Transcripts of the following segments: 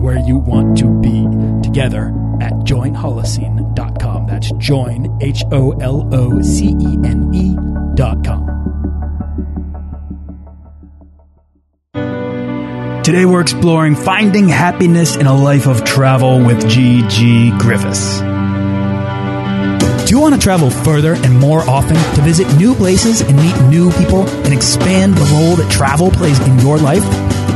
where you want to be together at joinholocene.com. That's join, H O L O C E N E.com. Today we're exploring finding happiness in a life of travel with G.G. Griffis. Do you want to travel further and more often to visit new places and meet new people and expand the role that travel plays in your life?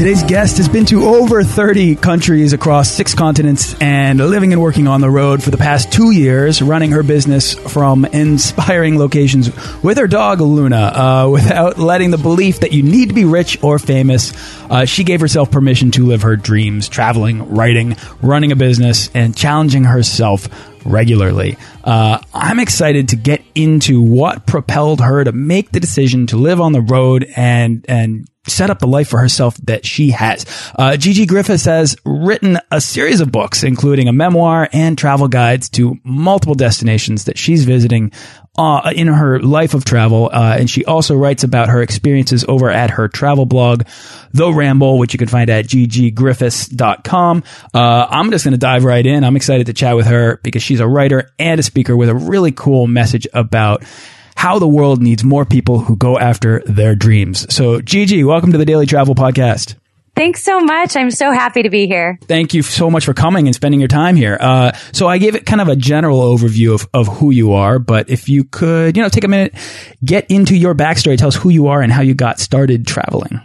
Today's guest has been to over 30 countries across six continents and living and working on the road for the past two years, running her business from inspiring locations with her dog Luna, uh, without letting the belief that you need to be rich or famous. Uh, she gave herself permission to live her dreams, traveling, writing, running a business, and challenging herself regularly. Uh, I'm excited to get into what propelled her to make the decision to live on the road and and set up the life for herself that she has. Uh, Gigi Griffis has written a series of books, including a memoir and travel guides to multiple destinations that she's visiting uh, in her life of travel. Uh, and she also writes about her experiences over at her travel blog, The Ramble, which you can find at ggriffiths.com. Uh, I'm just going to dive right in. I'm excited to chat with her because she's a writer and a speaker with a really cool message about how the world needs more people who go after their dreams. So, Gigi, welcome to the Daily Travel Podcast. Thanks so much. I'm so happy to be here. Thank you so much for coming and spending your time here. Uh, so I gave it kind of a general overview of, of who you are, but if you could, you know, take a minute, get into your backstory, tell us who you are and how you got started traveling.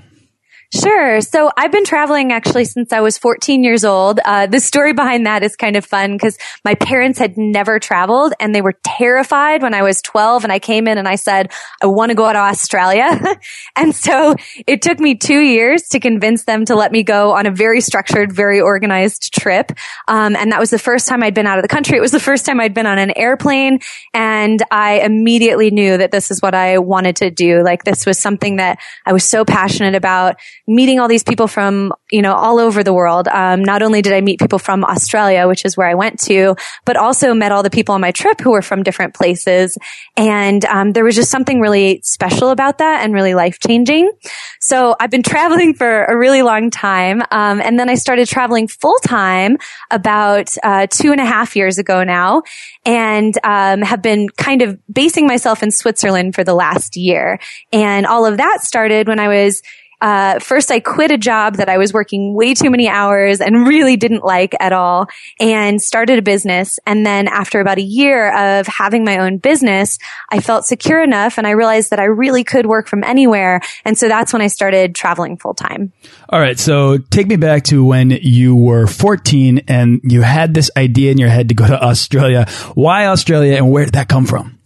Sure. So I've been traveling actually since I was 14 years old. Uh, the story behind that is kind of fun because my parents had never traveled and they were terrified when I was 12 and I came in and I said, I want to go to Australia. and so it took me two years to convince them to let me go on a very structured, very organized trip. Um, and that was the first time I'd been out of the country. It was the first time I'd been on an airplane and I immediately knew that this is what I wanted to do. Like this was something that I was so passionate about meeting all these people from, you know, all over the world. Um, not only did I meet people from Australia, which is where I went to, but also met all the people on my trip who were from different places. And, um, there was just something really special about that and really life changing. So I've been traveling for a really long time. Um, and then I started traveling full time about, uh, two and a half years ago now and, um, have been kind of basing myself in Switzerland for the last year. And all of that started when I was uh, first I quit a job that I was working way too many hours and really didn't like at all and started a business. And then after about a year of having my own business, I felt secure enough and I realized that I really could work from anywhere. And so that's when I started traveling full time. All right. So take me back to when you were 14 and you had this idea in your head to go to Australia. Why Australia and where did that come from?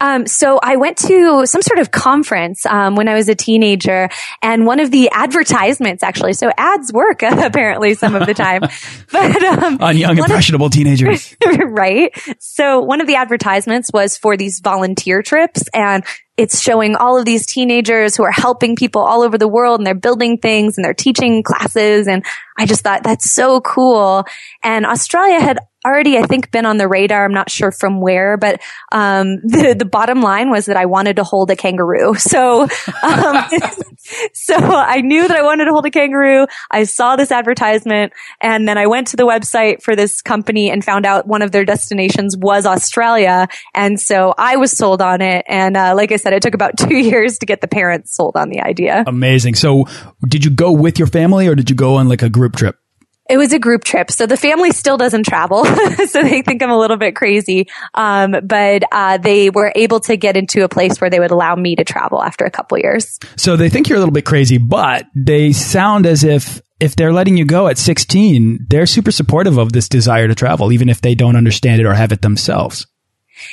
Um, so I went to some sort of conference um, when I was a teenager, and one of the advertisements actually. So ads work apparently some of the time, but um, on young impressionable of, teenagers, right? So one of the advertisements was for these volunteer trips, and it's showing all of these teenagers who are helping people all over the world and they're building things and they're teaching classes. And I just thought that's so cool. And Australia had already, I think, been on the radar. I'm not sure from where, but um, the the bottom line was that I wanted to hold a kangaroo. So, um, so I knew that I wanted to hold a kangaroo. I saw this advertisement, and then I went to the website for this company and found out one of their destinations was Australia, and so I was sold on it. And uh, like I said, it took about two years to get the parents sold on the idea. Amazing. So, did you go with your family, or did you go on like a group trip? It was a group trip. So the family still doesn't travel. so they think I'm a little bit crazy. Um, but, uh, they were able to get into a place where they would allow me to travel after a couple years. So they think you're a little bit crazy, but they sound as if if they're letting you go at 16, they're super supportive of this desire to travel, even if they don't understand it or have it themselves.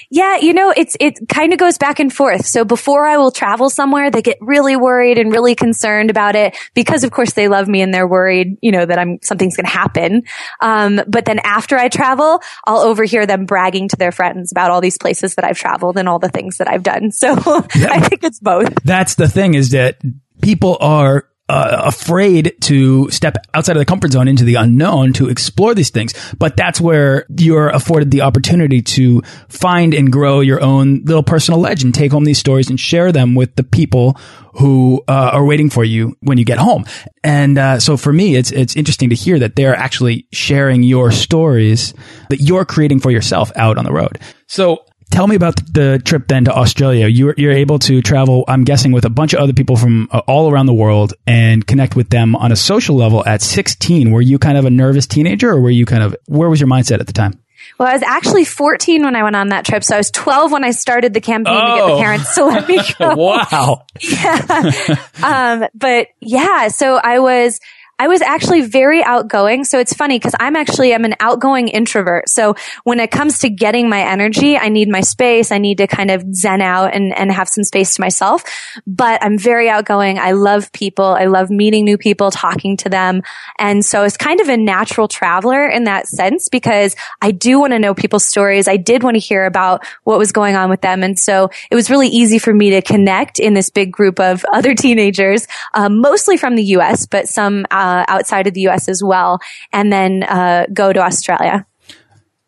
Yeah, you know, it's, it kind of goes back and forth. So before I will travel somewhere, they get really worried and really concerned about it because of course they love me and they're worried, you know, that I'm, something's going to happen. Um, but then after I travel, I'll overhear them bragging to their friends about all these places that I've traveled and all the things that I've done. So. I think it's both. That's the thing is that people are uh, afraid to step outside of the comfort zone into the unknown to explore these things. But that's where you're afforded the opportunity to find and grow your own little personal legend, take home these stories and share them with the people who uh, are waiting for you when you get home. And uh, so for me, it's it's interesting to hear that they're actually sharing your stories that you're creating for yourself out on the road. So Tell me about the trip then to Australia. You're, you're able to travel, I'm guessing, with a bunch of other people from uh, all around the world and connect with them on a social level at 16. Were you kind of a nervous teenager or were you kind of, where was your mindset at the time? Well, I was actually 14 when I went on that trip. So I was 12 when I started the campaign oh. to get the oh. parents to let me go. wow. yeah. um, but yeah, so I was, I was actually very outgoing. So it's funny because I'm actually, I'm an outgoing introvert. So when it comes to getting my energy, I need my space. I need to kind of zen out and, and have some space to myself. But I'm very outgoing. I love people. I love meeting new people, talking to them. And so it's kind of a natural traveler in that sense because I do want to know people's stories. I did want to hear about what was going on with them. And so it was really easy for me to connect in this big group of other teenagers, um, mostly from the US, but some, uh, uh, outside of the US as well, and then uh, go to Australia.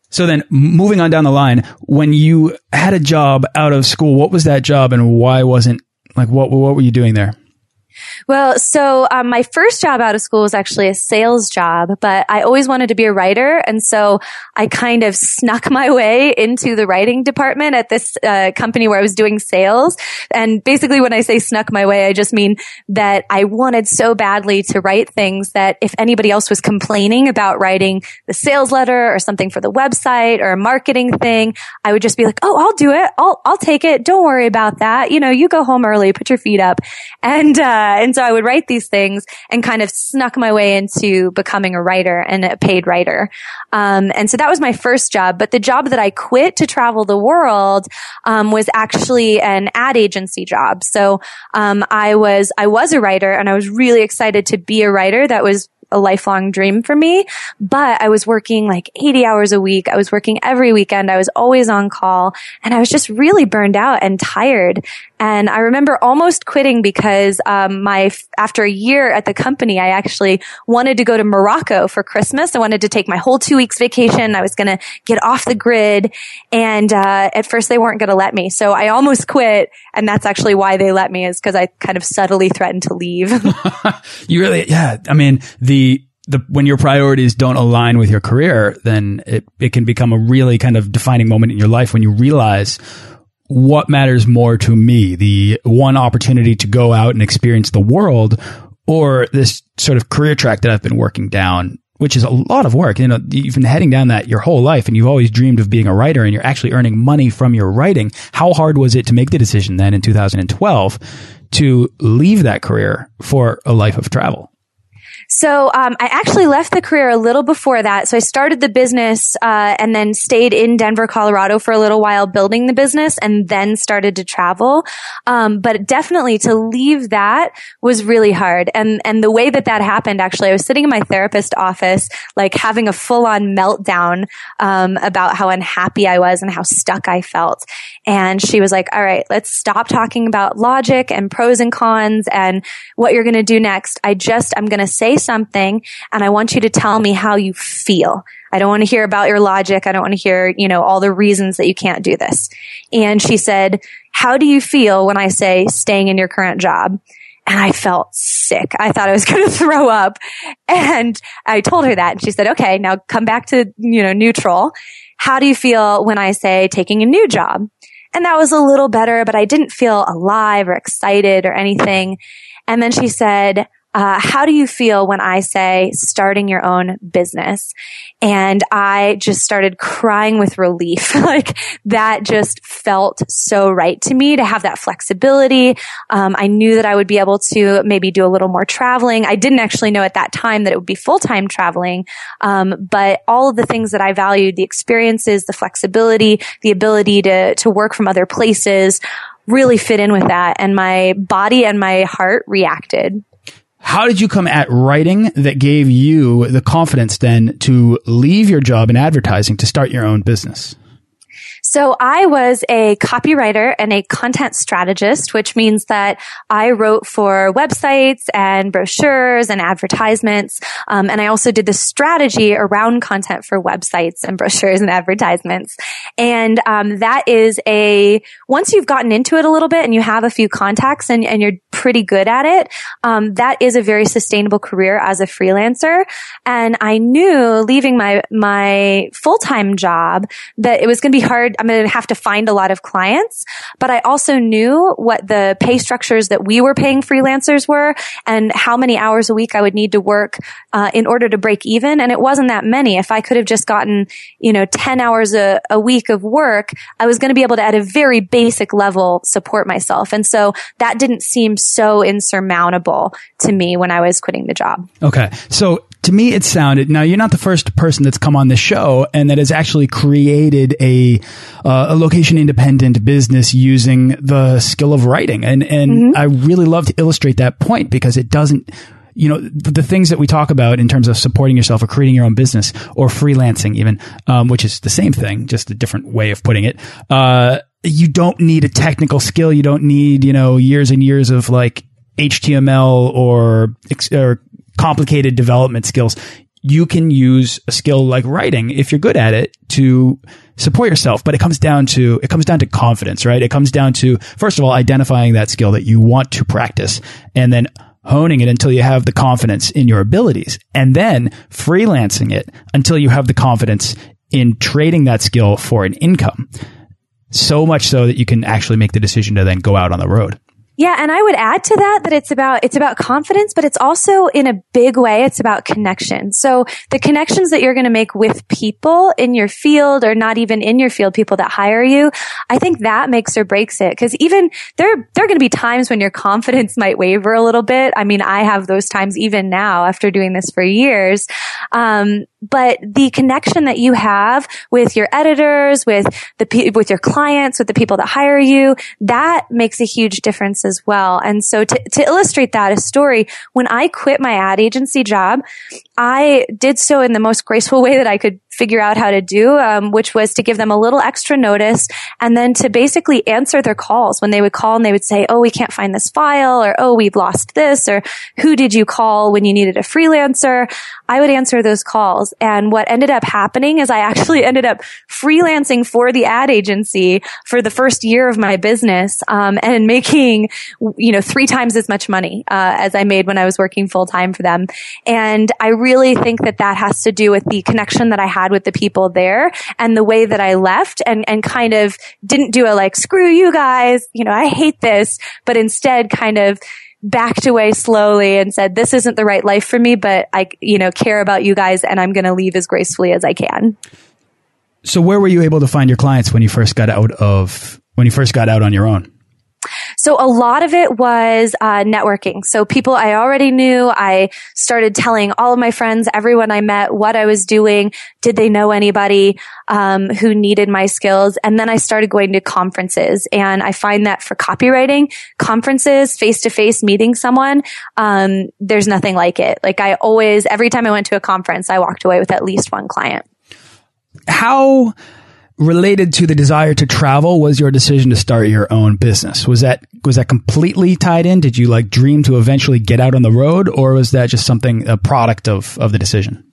So then moving on down the line, when you had a job out of school, what was that job and why wasn't like what what were you doing there? Well, so um, my first job out of school was actually a sales job, but I always wanted to be a writer. And so I kind of snuck my way into the writing department at this uh, company where I was doing sales. And basically when I say snuck my way, I just mean that I wanted so badly to write things that if anybody else was complaining about writing the sales letter or something for the website or a marketing thing, I would just be like, Oh, I'll do it. I'll, I'll take it. Don't worry about that. You know, you go home early, put your feet up. And, uh, and so I would write these things and kind of snuck my way into becoming a writer and a paid writer. Um, and so that was my first job. But the job that I quit to travel the world um, was actually an ad agency job. So um, I was I was a writer, and I was really excited to be a writer. That was a lifelong dream for me, but I was working like 80 hours a week. I was working every weekend. I was always on call and I was just really burned out and tired. And I remember almost quitting because, um, my, after a year at the company, I actually wanted to go to Morocco for Christmas. I wanted to take my whole two weeks vacation. I was going to get off the grid. And, uh, at first they weren't going to let me. So I almost quit. And that's actually why they let me is because I kind of subtly threatened to leave. you really, yeah. I mean, the, the, when your priorities don't align with your career, then it, it can become a really kind of defining moment in your life when you realize what matters more to me, the one opportunity to go out and experience the world or this sort of career track that I've been working down, which is a lot of work. You know, you've been heading down that your whole life and you've always dreamed of being a writer and you're actually earning money from your writing. How hard was it to make the decision then in 2012 to leave that career for a life of travel? So um, I actually left the career a little before that. So I started the business uh, and then stayed in Denver, Colorado for a little while building the business and then started to travel. Um, but definitely to leave that was really hard. And and the way that that happened, actually, I was sitting in my therapist office, like having a full on meltdown um, about how unhappy I was and how stuck I felt. And she was like, "All right, let's stop talking about logic and pros and cons and what you're going to do next. I just I'm going to say something and I want you to tell me how you feel." I don't want to hear about your logic. I don't want to hear, you know, all the reasons that you can't do this. And she said, how do you feel when I say staying in your current job? And I felt sick. I thought I was going to throw up. And I told her that and she said, okay, now come back to, you know, neutral. How do you feel when I say taking a new job? And that was a little better, but I didn't feel alive or excited or anything. And then she said, uh, how do you feel when I say starting your own business? And I just started crying with relief. like that just felt so right to me to have that flexibility. Um, I knew that I would be able to maybe do a little more traveling. I didn't actually know at that time that it would be full time traveling. Um, but all of the things that I valued, the experiences, the flexibility, the ability to, to work from other places really fit in with that. And my body and my heart reacted. How did you come at writing that gave you the confidence then to leave your job in advertising to start your own business? So I was a copywriter and a content strategist, which means that I wrote for websites and brochures and advertisements. Um, and I also did the strategy around content for websites and brochures and advertisements. And um, that is a once you've gotten into it a little bit and you have a few contacts and, and you're pretty good at it, um, that is a very sustainable career as a freelancer. And I knew leaving my my full time job that it was going to be hard. I'm going to have to find a lot of clients, but I also knew what the pay structures that we were paying freelancers were and how many hours a week I would need to work uh, in order to break even. And it wasn't that many. If I could have just gotten, you know, 10 hours a, a week of work, I was going to be able to at a very basic level support myself. And so that didn't seem insurmountable to me when I was quitting the job. Okay. So to me, it sounded, now you're not the first person that's come on the show and that has actually created a, uh, a location independent business using the skill of writing. And, and mm -hmm. I really love to illustrate that point because it doesn't, you know, the, the, things that we talk about in terms of supporting yourself or creating your own business or freelancing even, um, which is the same thing, just a different way of putting it. Uh, you don't need a technical skill. You don't need, you know, years and years of like HTML or, or complicated development skills. You can use a skill like writing if you're good at it to support yourself. But it comes down to, it comes down to confidence, right? It comes down to, first of all, identifying that skill that you want to practice and then honing it until you have the confidence in your abilities and then freelancing it until you have the confidence in trading that skill for an income. So much so that you can actually make the decision to then go out on the road. Yeah, and I would add to that that it's about it's about confidence, but it's also in a big way it's about connection. So the connections that you're going to make with people in your field or not even in your field, people that hire you, I think that makes or breaks it. Because even there there are going to be times when your confidence might waver a little bit. I mean, I have those times even now after doing this for years. Um, but the connection that you have with your editors, with the with your clients, with the people that hire you, that makes a huge difference as well. And so to, to illustrate that, a story, when I quit my ad agency job, I did so in the most graceful way that I could figure out how to do, um, which was to give them a little extra notice and then to basically answer their calls when they would call and they would say, "Oh, we can't find this file," or "Oh, we've lost this," or "Who did you call when you needed a freelancer?" I would answer those calls, and what ended up happening is I actually ended up freelancing for the ad agency for the first year of my business, um, and making you know three times as much money uh, as I made when I was working full time for them, and I really think that that has to do with the connection that I had had with the people there and the way that I left and, and kind of didn't do a like, screw you guys, you know, I hate this, but instead kind of backed away slowly and said, this isn't the right life for me, but I, you know, care about you guys and I'm going to leave as gracefully as I can. So where were you able to find your clients when you first got out of, when you first got out on your own? So a lot of it was uh, networking. So people I already knew, I started telling all of my friends, everyone I met, what I was doing. Did they know anybody um, who needed my skills? And then I started going to conferences, and I find that for copywriting, conferences, face to face meeting someone, um, there's nothing like it. Like I always, every time I went to a conference, I walked away with at least one client. How related to the desire to travel was your decision to start your own business. Was that was that completely tied in? Did you like dream to eventually get out on the road or was that just something a product of of the decision?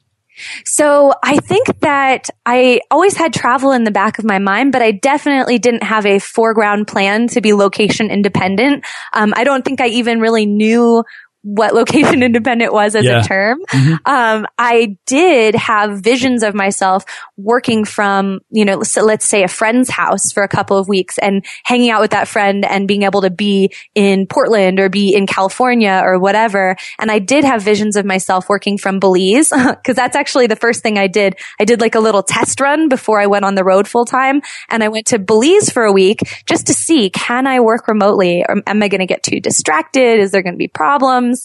So I think that I always had travel in the back of my mind, but I definitely didn't have a foreground plan to be location independent. Um, I don't think I even really knew what location independent was as yeah. a term. Mm-hmm. Um, I did have visions of myself working from, you know, so let's say a friend's house for a couple of weeks and hanging out with that friend and being able to be in Portland or be in California or whatever. And I did have visions of myself working from Belize because that's actually the first thing I did. I did like a little test run before I went on the road full time and I went to Belize for a week just to see, can I work remotely or am I going to get too distracted? Is there going to be problems?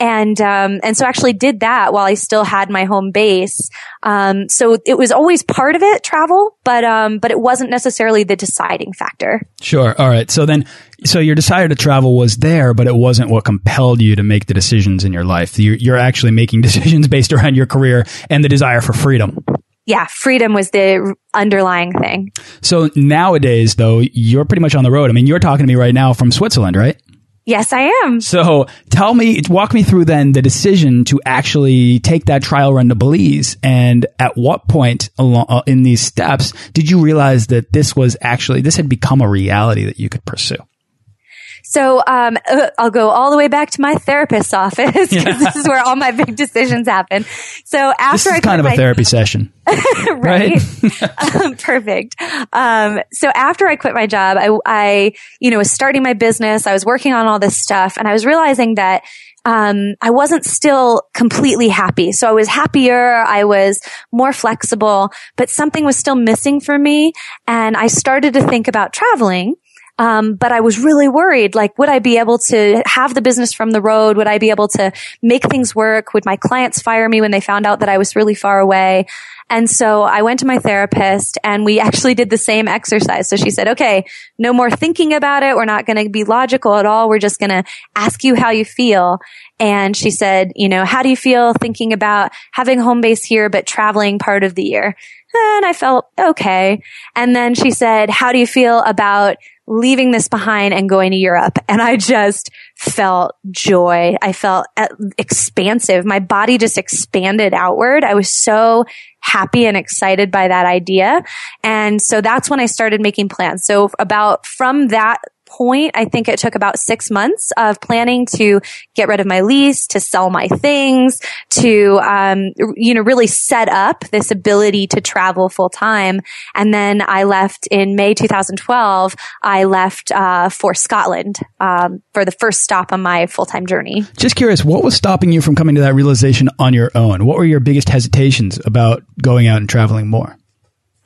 And, um, and so actually did that while I still had my home base. Um, so it was always part of it, travel, but, um, but it wasn't necessarily the deciding factor. Sure. All right. So then, so your desire to travel was there, but it wasn't what compelled you to make the decisions in your life. You're, you're actually making decisions based around your career and the desire for freedom yeah, freedom was the underlying thing. So nowadays, though, you're pretty much on the road. I mean, you're talking to me right now from Switzerland, right? Yes, I am. So tell me, walk me through then the decision to actually take that trial run to Belize. And at what point along, uh, in these steps did you realize that this was actually, this had become a reality that you could pursue? So um, uh, I'll go all the way back to my therapist's office because yeah. this is where all my big decisions happen. So after this is I kind of a therapy session, right? um, perfect. Um, so after I quit my job, I, I, you know, was starting my business. I was working on all this stuff, and I was realizing that um, I wasn't still completely happy. So I was happier. I was more flexible, but something was still missing for me. And I started to think about traveling. Um, but I was really worried, like, would I be able to have the business from the road? Would I be able to make things work? Would my clients fire me when they found out that I was really far away? And so I went to my therapist and we actually did the same exercise. So she said, okay, no more thinking about it. We're not going to be logical at all. We're just going to ask you how you feel. And she said, you know, how do you feel thinking about having home base here, but traveling part of the year? And I felt okay. And then she said, how do you feel about leaving this behind and going to Europe. And I just felt joy. I felt uh, expansive. My body just expanded outward. I was so happy and excited by that idea. And so that's when I started making plans. So about from that point, I think it took about six months of planning to get rid of my lease, to sell my things, to, um, you know, really set up this ability to travel full time. And then I left in May 2012. I left, uh, for Scotland, um, for the first stop on my full time journey. Just curious, what was stopping you from coming to that realization on your own? What were your biggest hesitations about going out and traveling more?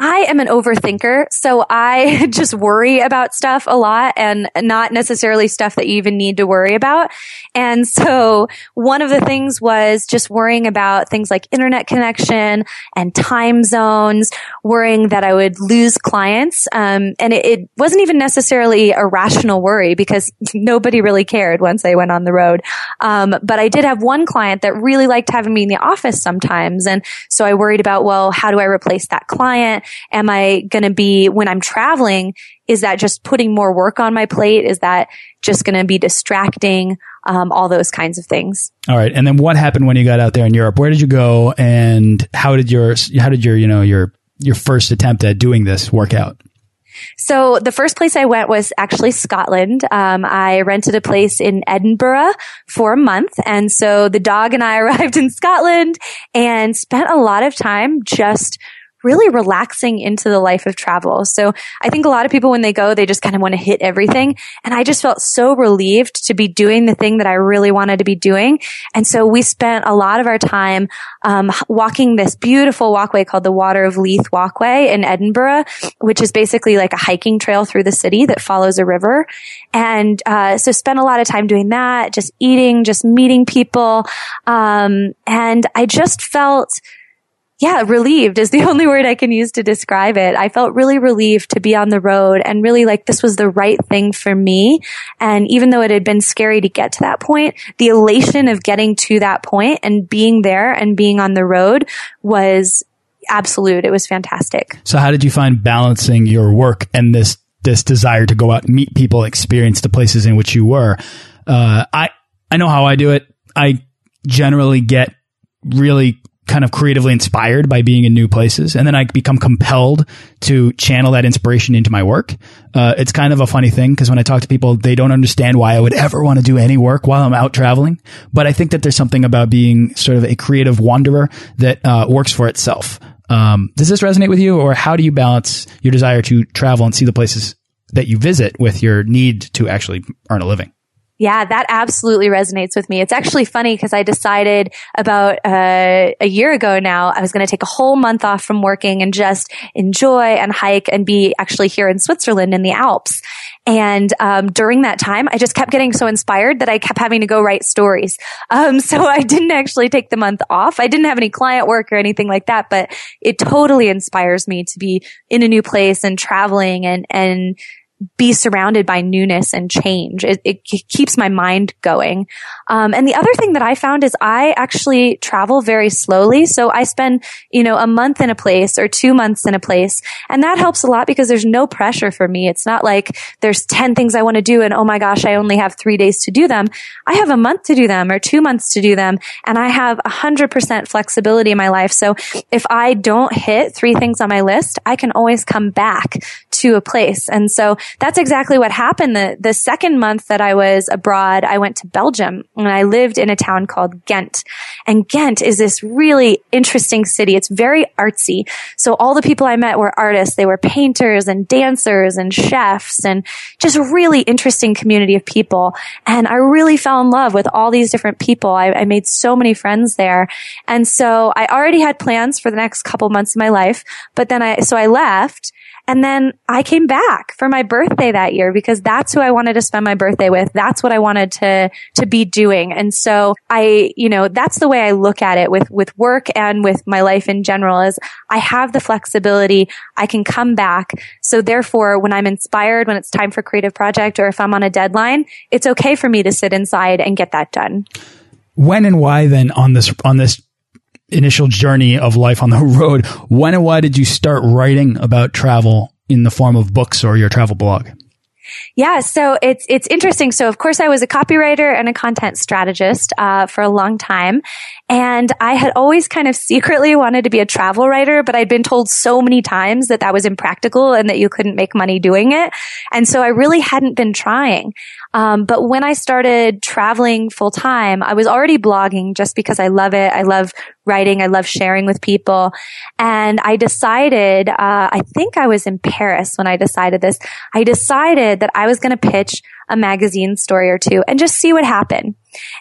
I am an overthinker, so I just worry about stuff a lot and not necessarily stuff that you even need to worry about. And so one of the things was just worrying about things like internet connection and time zones, worrying that I would lose clients. Um, and it, it, wasn't even necessarily a rational worry because nobody really cared once I went on the road. Um, but I did have one client that really liked having me in the office sometimes. And so I worried about, well, how do I replace that client? Am I going to be, when I'm traveling, is that just putting more work on my plate? Is that just going to be distracting? Um, all those kinds of things. All right. And then what happened when you got out there in Europe? Where did you go and how did your, how did your, you know, your, your first attempt at doing this work out? So the first place I went was actually Scotland. Um, I rented a place in Edinburgh for a month. And so the dog and I arrived in Scotland and spent a lot of time just really relaxing into the life of travel. So I think a lot of people, when they go, they just kind of want to hit everything. And I just felt so relieved to be doing the thing that I really wanted to be doing. And so we spent a lot of our time, um, walking this beautiful walkway called the Water of Leith Walkway in Edinburgh, which is basically like a hiking trail through the city that follows a river. And, uh, so spent a lot of time doing that, just eating, just meeting people. Um, and I just felt, yeah, relieved is the only word I can use to describe it. I felt really relieved to be on the road and really like this was the right thing for me. And even though it had been scary to get to that point, the elation of getting to that point and being there and being on the road was absolute. It was fantastic. So how did you find balancing your work and this, this desire to go out and meet people, experience the places in which you were? Uh, I, I know how I do it. I generally get really kind of creatively inspired by being in new places. And then I become compelled to channel that inspiration into my work. Uh, it's kind of a funny thing because when I talk to people, they don't understand why I would ever want to do any work while I'm out traveling. But I think that there's something about being sort of a creative wanderer that uh, works for itself. Um, does this resonate with you or how do you balance your desire to travel and see the places that you visit with your need to actually earn a living? Yeah, that absolutely resonates with me. It's actually funny because I decided about uh, a year ago now I was going to take a whole month off from working and just enjoy and hike and be actually here in Switzerland in the Alps. And um, during that time, I just kept getting so inspired that I kept having to go write stories. Um, so I didn't actually take the month off. I didn't have any client work or anything like that, but it totally inspires me to be in a new place and traveling and and be surrounded by newness and change. It, it keeps my mind going. Um, and the other thing that I found is I actually travel very slowly. So I spend, you know, a month in a place or two months in a place. And that helps a lot because there's no pressure for me. It's not like there's 10 things I want to do and oh my gosh, I only have three days to do them. I have a month to do them or two months to do them. And I have a hundred percent flexibility in my life. So if I don't hit three things on my list, I can always come back to a place. And so that's exactly what happened. The, the second month that I was abroad, I went to Belgium and I lived in a town called Ghent. And Ghent is this really interesting city. It's very artsy. So all the people I met were artists. They were painters and dancers and chefs and just really interesting community of people. And I really fell in love with all these different people. I, I made so many friends there. And so I already had plans for the next couple months of my life. But then I, so I left and then I came back for my birthday that year because that's who I wanted to spend my birthday with. That's what I wanted to, to be doing. And so I, you know, that's the way I look at it with, with work and with my life in general is I have the flexibility. I can come back. So therefore, when I'm inspired, when it's time for creative project or if I'm on a deadline, it's okay for me to sit inside and get that done. When and why then on this, on this initial journey of life on the road, when and why did you start writing about travel in the form of books or your travel blog? Yeah, so it's it's interesting. So of course I was a copywriter and a content strategist uh, for a long time, and I had always kind of secretly wanted to be a travel writer, but I'd been told so many times that that was impractical and that you couldn't make money doing it, and so I really hadn't been trying. Um, but when I started traveling full time, I was already blogging just because I love it. I love writing. I love sharing with people. And I decided, uh, I think I was in Paris when I decided this. I decided that I was going to pitch a magazine story or two and just see what happened.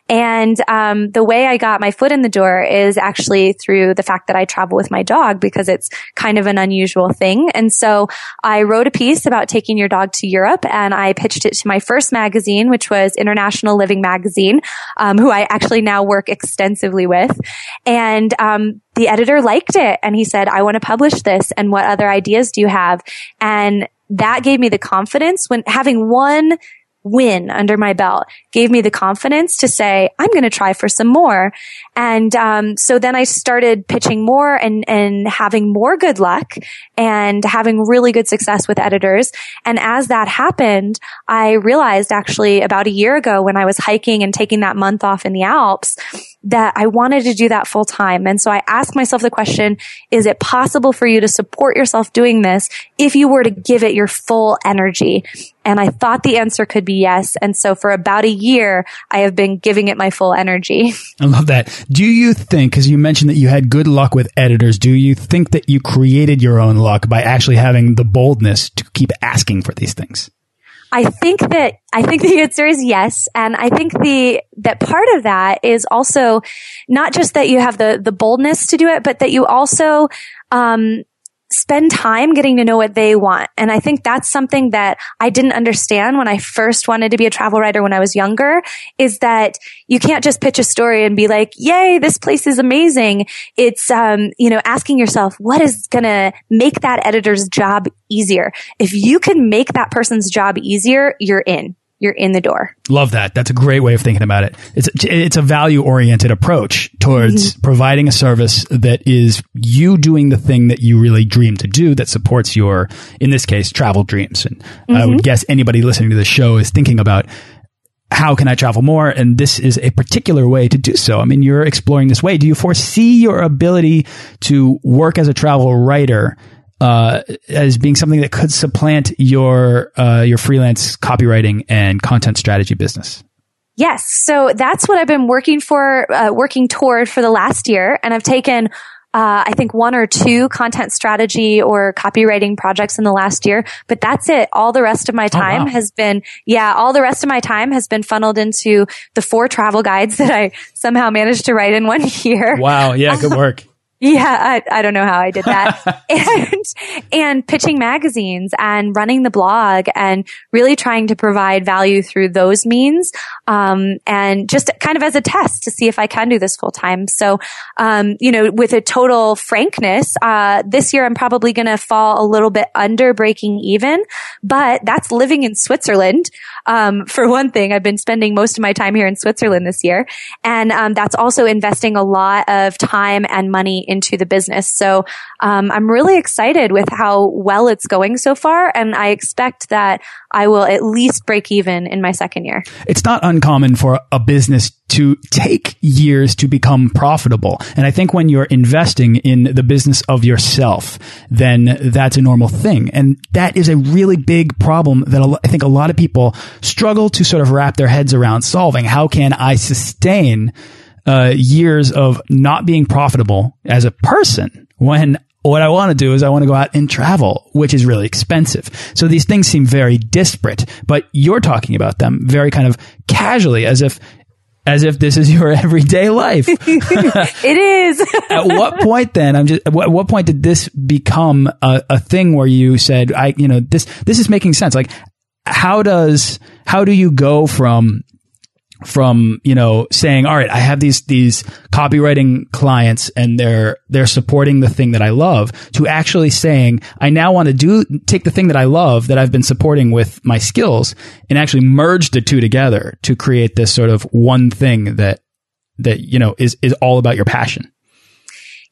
And um, the way I got my foot in the door is actually through the fact that I travel with my dog because it's kind of an unusual thing. And so I wrote a piece about taking your dog to Europe and I pitched it to my first magazine, which was International Living Magazine, um, who I actually now work extensively with. And um, the editor liked it and he said, I want to publish this. And what other ideas do you have? And that gave me the confidence when having one win under my belt gave me the confidence to say, I'm going to try for some more. And, um, so then I started pitching more and, and having more good luck and having really good success with editors. And as that happened, I realized actually about a year ago when I was hiking and taking that month off in the Alps that I wanted to do that full time. And so I asked myself the question, is it possible for you to support yourself doing this if you were to give it your full energy? And I thought the answer could be yes. And so for about a year, I have been giving it my full energy. I love that. Do you think, because you mentioned that you had good luck with editors, do you think that you created your own luck by actually having the boldness to keep asking for these things? I think that I think the answer is yes, and I think the that part of that is also not just that you have the the boldness to do it, but that you also um, spend time getting to know what they want. And I think that's something that I didn't understand when I first wanted to be a travel writer when I was younger is that you can't just pitch a story and be like, yay, this place is amazing. It's, um, you know, asking yourself, what is going to make that editor's job easier? If you can make that person's job easier, you're in you're in the door. Love that. That's a great way of thinking about it. It's it's a value oriented approach towards mm-hmm. providing a service that is you doing the thing that you really dream to do that supports your in this case travel dreams. And mm-hmm. I would mm-hmm. guess anybody listening to the show is thinking about how can I travel more? And this is a particular way to do so. I mean, you're exploring this way. Do you foresee your ability to work as a travel writer uh, as being something that could supplant your uh, your freelance copywriting and content strategy business? Yes. So that's what I've been working for, uh, working toward for the last year, and I've taken. Uh, I think one or two content strategy or copywriting projects in the last year, but that's it. All the rest of my time oh, wow. has been, yeah, all the rest of my time has been funneled into the four travel guides that I somehow managed to write in one year. Wow. Yeah. Good work. Yeah, I, I don't know how I did that. and, and pitching magazines and running the blog and really trying to provide value through those means. Um, and just kind of as a test to see if I can do this full time. So, um, you know, with a total frankness, uh, this year I'm probably going to fall a little bit under breaking even, but that's living in Switzerland. Um, for one thing, I've been spending most of my time here in Switzerland this year. And, um, that's also investing a lot of time and money into the business. So, um, I'm really excited with how well it's going so far. And I expect that I will at least break even in my second year. It's not uncommon for a business to take years to become profitable. And I think when you're investing in the business of yourself, then that's a normal thing. And that is a really big problem that I think a lot of people struggle to sort of wrap their heads around solving. How can I sustain uh, years of not being profitable as a person when what I want to do is I want to go out and travel, which is really expensive. So these things seem very disparate, but you're talking about them very kind of casually as if as if this is your everyday life. it is. at what point then, I'm just, at what point did this become a, a thing where you said, I, you know, this, this is making sense. Like, how does, how do you go from from you know saying all right i have these these copywriting clients and they're they're supporting the thing that i love to actually saying i now want to do take the thing that i love that i've been supporting with my skills and actually merge the two together to create this sort of one thing that that you know is is all about your passion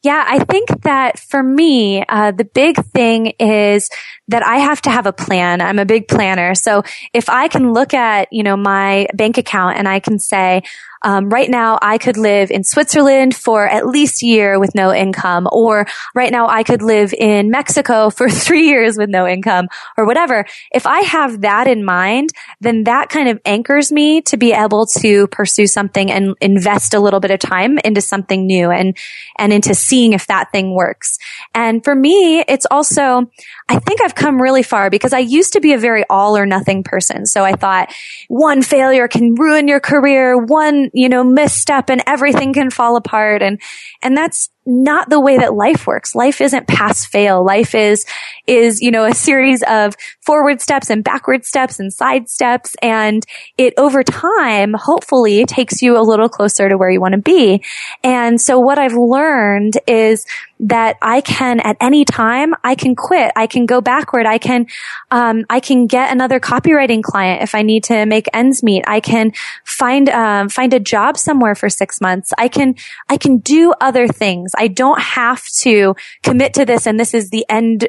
yeah, I think that for me, uh, the big thing is that I have to have a plan. I'm a big planner. So if I can look at, you know, my bank account and I can say, um, right now I could live in Switzerland for at least a year with no income, or right now I could live in Mexico for three years with no income, or whatever. If I have that in mind, then that kind of anchors me to be able to pursue something and invest a little bit of time into something new and, and into seeing if that thing works. And for me, it's also, I think I've come really far because I used to be a very all or nothing person. So I thought one failure can ruin your career. One, you know, misstep and everything can fall apart. And, and that's not the way that life works. Life isn't pass fail. Life is, is, you know, a series of forward steps and backward steps and side steps. And it over time, hopefully takes you a little closer to where you want to be. And so what I've learned is that I can at any time, I can quit. I can go backward. I can, um, I can get another copywriting client if I need to make ends meet. I can find, um, find a job somewhere for six months. I can, I can do other things. I don't have to commit to this and this is the end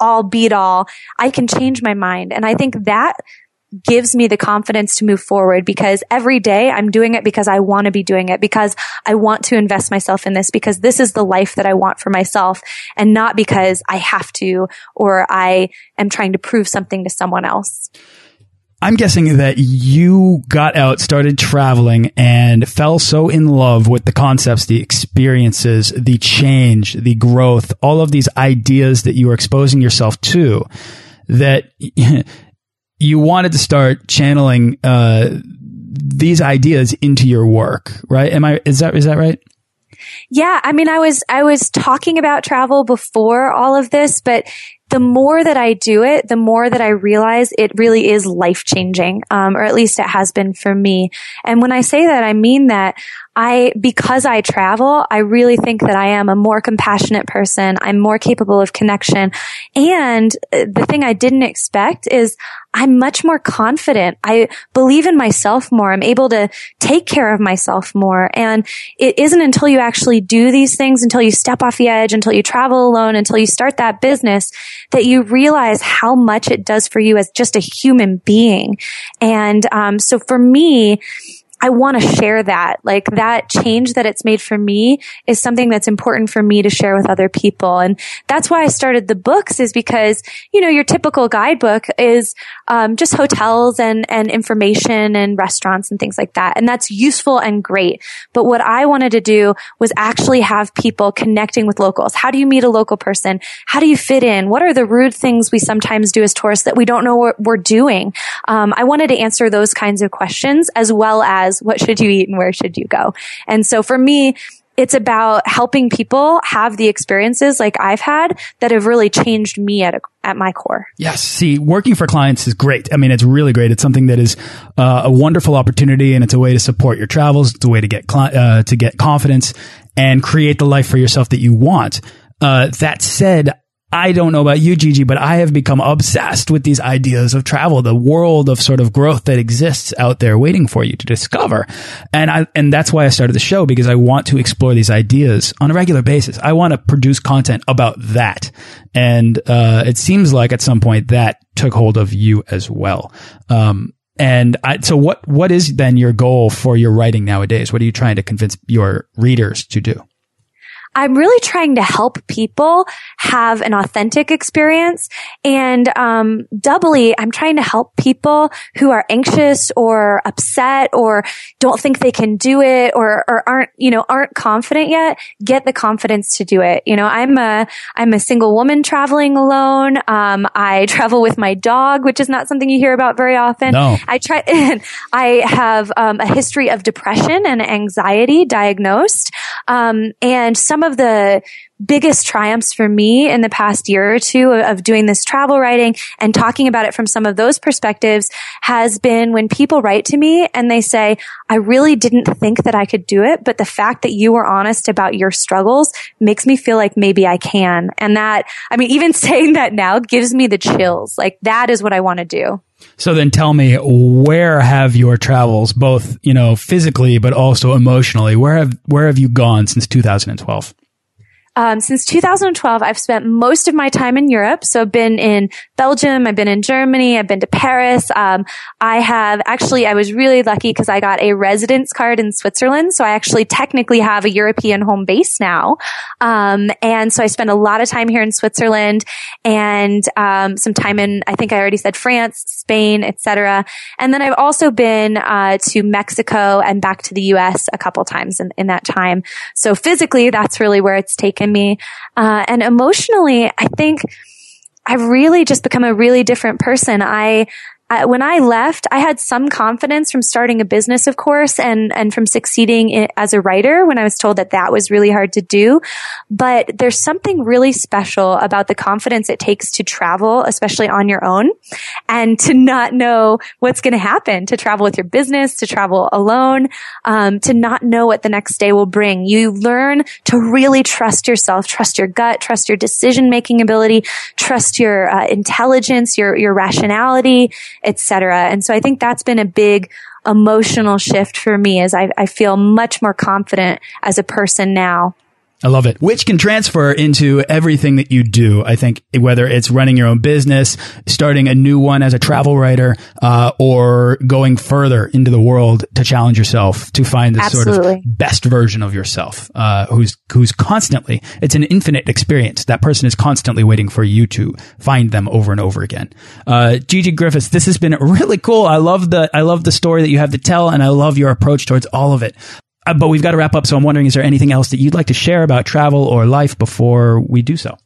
all beat all. I can change my mind. And I think that gives me the confidence to move forward because every day I'm doing it because I want to be doing it, because I want to invest myself in this, because this is the life that I want for myself and not because I have to or I am trying to prove something to someone else. I'm guessing that you got out, started traveling, and fell so in love with the concepts, the experiences, the change, the growth, all of these ideas that you were exposing yourself to that you wanted to start channeling uh, these ideas into your work, right? Am I is that is that right? Yeah, I mean, I was I was talking about travel before all of this, but the more that I do it, the more that I realize it really is life changing, um, or at least it has been for me. And when I say that, I mean that I, because I travel, I really think that I am a more compassionate person. I'm more capable of connection. And uh, the thing I didn't expect is I'm much more confident. I believe in myself more. I'm able to take care of myself more. And it isn't until you actually do these things, until you step off the edge, until you travel alone, until you start that business that you realize how much it does for you as just a human being. And, um, so for me, I want to share that. Like that change that it's made for me is something that's important for me to share with other people. And that's why I started the books is because, you know, your typical guidebook is, um, just hotels and, and information and restaurants and things like that. And that's useful and great. But what I wanted to do was actually have people connecting with locals. How do you meet a local person? How do you fit in? What are the rude things we sometimes do as tourists that we don't know what we're doing? Um, I wanted to answer those kinds of questions as well as what should you eat and where should you go. And so for me, it's about helping people have the experiences like I've had that have really changed me at a, at my core. Yes. See, working for clients is great. I mean, it's really great. It's something that is uh, a wonderful opportunity, and it's a way to support your travels. It's a way to get uh, to get confidence and create the life for yourself that you want. Uh, that said, I don't know about you, Gigi, but I have become obsessed with these ideas of travel, the world of sort of growth that exists out there waiting for you to discover. And I, and that's why I started the show because I want to explore these ideas on a regular basis. I want to produce content about that. And, uh, it seems like at some point that took hold of you as well. Um, and I, so what, what is then your goal for your writing nowadays? What are you trying to convince your readers to do? I'm really trying to help people have an authentic experience. And um, doubly, I'm trying to help people who are anxious or upset or don't think they can do it or, or aren't, you know, aren't confident yet, get the confidence to do it. You know, I'm a, I'm a single woman traveling alone. Um, I travel with my dog, which is not something you hear about very often. No. I try, I have um, a history of depression and anxiety diagnosed. Um, and some of the biggest triumphs for me in the past year or two of doing this travel writing and talking about it from some of those perspectives has been when people write to me and they say, I really didn't think that I could do it, but the fact that you were honest about your struggles makes me feel like maybe I can. And that, I mean, even saying that now gives me the chills. Like that is what I want to do. So then tell me, where have your travels, both, you know, physically, but also emotionally, where have, where have you gone since 2012? Um, since 2012, I've spent most of my time in Europe. So I've been in Belgium, I've been in Germany, I've been to Paris. Um, I have actually, I was really lucky because I got a residence card in Switzerland. So I actually technically have a European home base now. Um, and so I spent a lot of time here in Switzerland and um, some time in, I think I already said France, Spain, etc. And then I've also been uh, to Mexico and back to the U.S. a couple times in, in that time. So physically, that's really where it's taken in me. Uh, and emotionally, I think I've really just become a really different person. I, when I left, I had some confidence from starting a business, of course, and, and from succeeding in, as a writer when I was told that that was really hard to do. But there's something really special about the confidence it takes to travel, especially on your own and to not know what's going to happen, to travel with your business, to travel alone, um, to not know what the next day will bring. You learn to really trust yourself, trust your gut, trust your decision making ability, trust your uh, intelligence, your, your rationality etc. And so I think that's been a big emotional shift for me as I, I feel much more confident as a person now. I love it. Which can transfer into everything that you do. I think whether it's running your own business, starting a new one as a travel writer, uh, or going further into the world to challenge yourself to find the Absolutely. sort of best version of yourself, uh, who's who's constantly. It's an infinite experience. That person is constantly waiting for you to find them over and over again. Uh, Gigi Griffis, this has been really cool. I love the I love the story that you have to tell, and I love your approach towards all of it. Uh, but we've got to wrap up. So I'm wondering, is there anything else that you'd like to share about travel or life before we do so?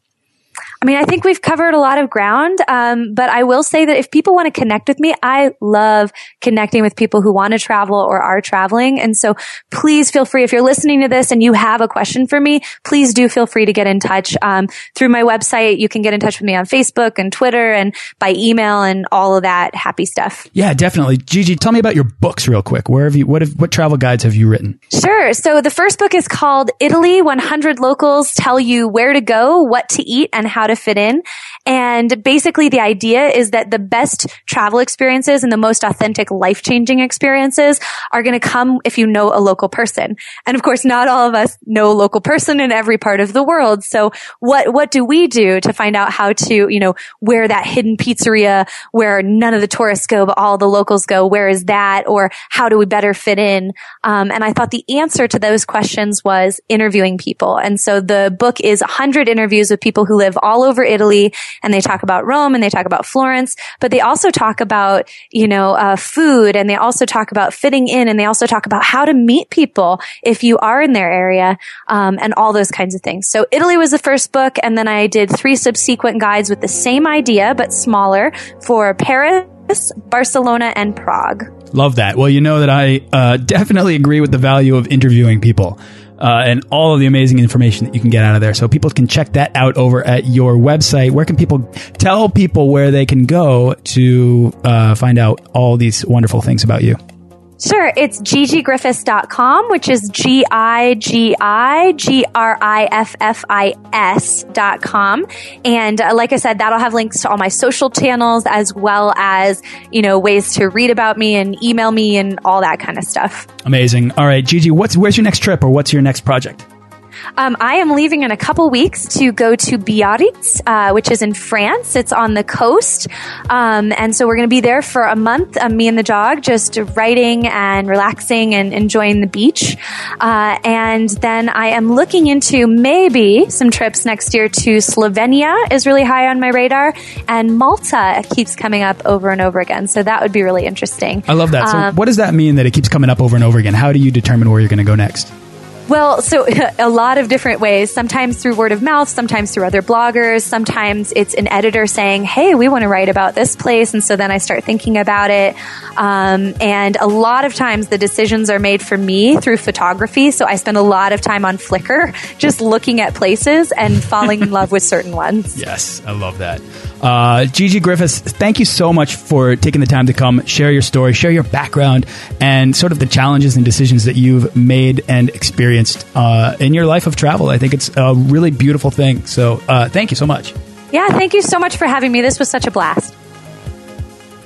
I mean, I think we've covered a lot of ground, um, but I will say that if people want to connect with me, I love connecting with people who want to travel or are traveling. And so please feel free, if you're listening to this and you have a question for me, please do feel free to get in touch. Um, through my website, you can get in touch with me on Facebook and Twitter and by email and all of that happy stuff. Yeah, definitely. Gigi, tell me about your books real quick. Where have you, what have, what travel guides have you written? Sure. So the first book is called Italy 100 Locals Tell You Where to Go, What to Eat, and How to Fit In. And basically the idea is that the best travel experiences and the most authentic life changing experiences are going to come if you know a local person. And of course, not all of us know a local person in every part of the world. So what, what do we do to find out how to, you know, where that hidden pizzeria where none of the tourists go, but all the locals go, where is that? Or how do we better fit in? Um, and I thought the answer to those questions was interviewing people. And so the book is 100 interviews with people who live all over Italy and they talk about Rome and they talk about Florence, but they also talk about, you know, uh, food and they also talk about fitting in and they also talk about how to meet people if you are in their area, um, and all those kinds of things. So Italy was the first book and then I did three subsequent guides with the same idea, but smaller for Paris, Barcelona, and Prague. Love that. Well, you know that I uh, definitely agree with the value of interviewing people. Uh, and all of the amazing information that you can get out of there. So people can check that out over at your website. Where can people tell people where they can go to uh, find out all these wonderful things about you? Sure. It's gigigriffis.com, which is G-I-G-I-G-R-I-F-F-I-S dot com. And uh, like I said, that'll have links to all my social channels as well as, you know, ways to read about me and email me and all that kind of stuff. Amazing. All right, Gigi, what's where's your next trip or what's your next project? Um, I am leaving in a couple weeks to go to Biarritz, uh, which is in France. It's on the coast. Um, and so we're going to be there for a month, uh, me and the dog, just riding and relaxing and enjoying the beach. Uh, and then I am looking into maybe some trips next year to Slovenia is really high on my radar. And Malta keeps coming up over and over again. So that would be really interesting. I love that. So Um, what does that mean that it keeps coming up over and over again? How do you determine where you're going to go next? Well, so a lot of different ways. Sometimes through word of mouth, sometimes through other bloggers. Sometimes it's an editor saying, "Hey, we want to write about this place," and so then I start thinking about it. Um, and a lot of times the decisions are made for me through photography. So I spend a lot of time on Flickr, just looking at places and falling in love with certain ones. Yes, I love that. Uh, Gigi Griffis, thank you so much for taking the time to come share your story, share your background, and sort of the challenges and decisions that you've made and experienced uh, in your life of travel. I think it's a really beautiful thing. So uh, thank you so much. Yeah, thank you so much for having me. This was such a blast.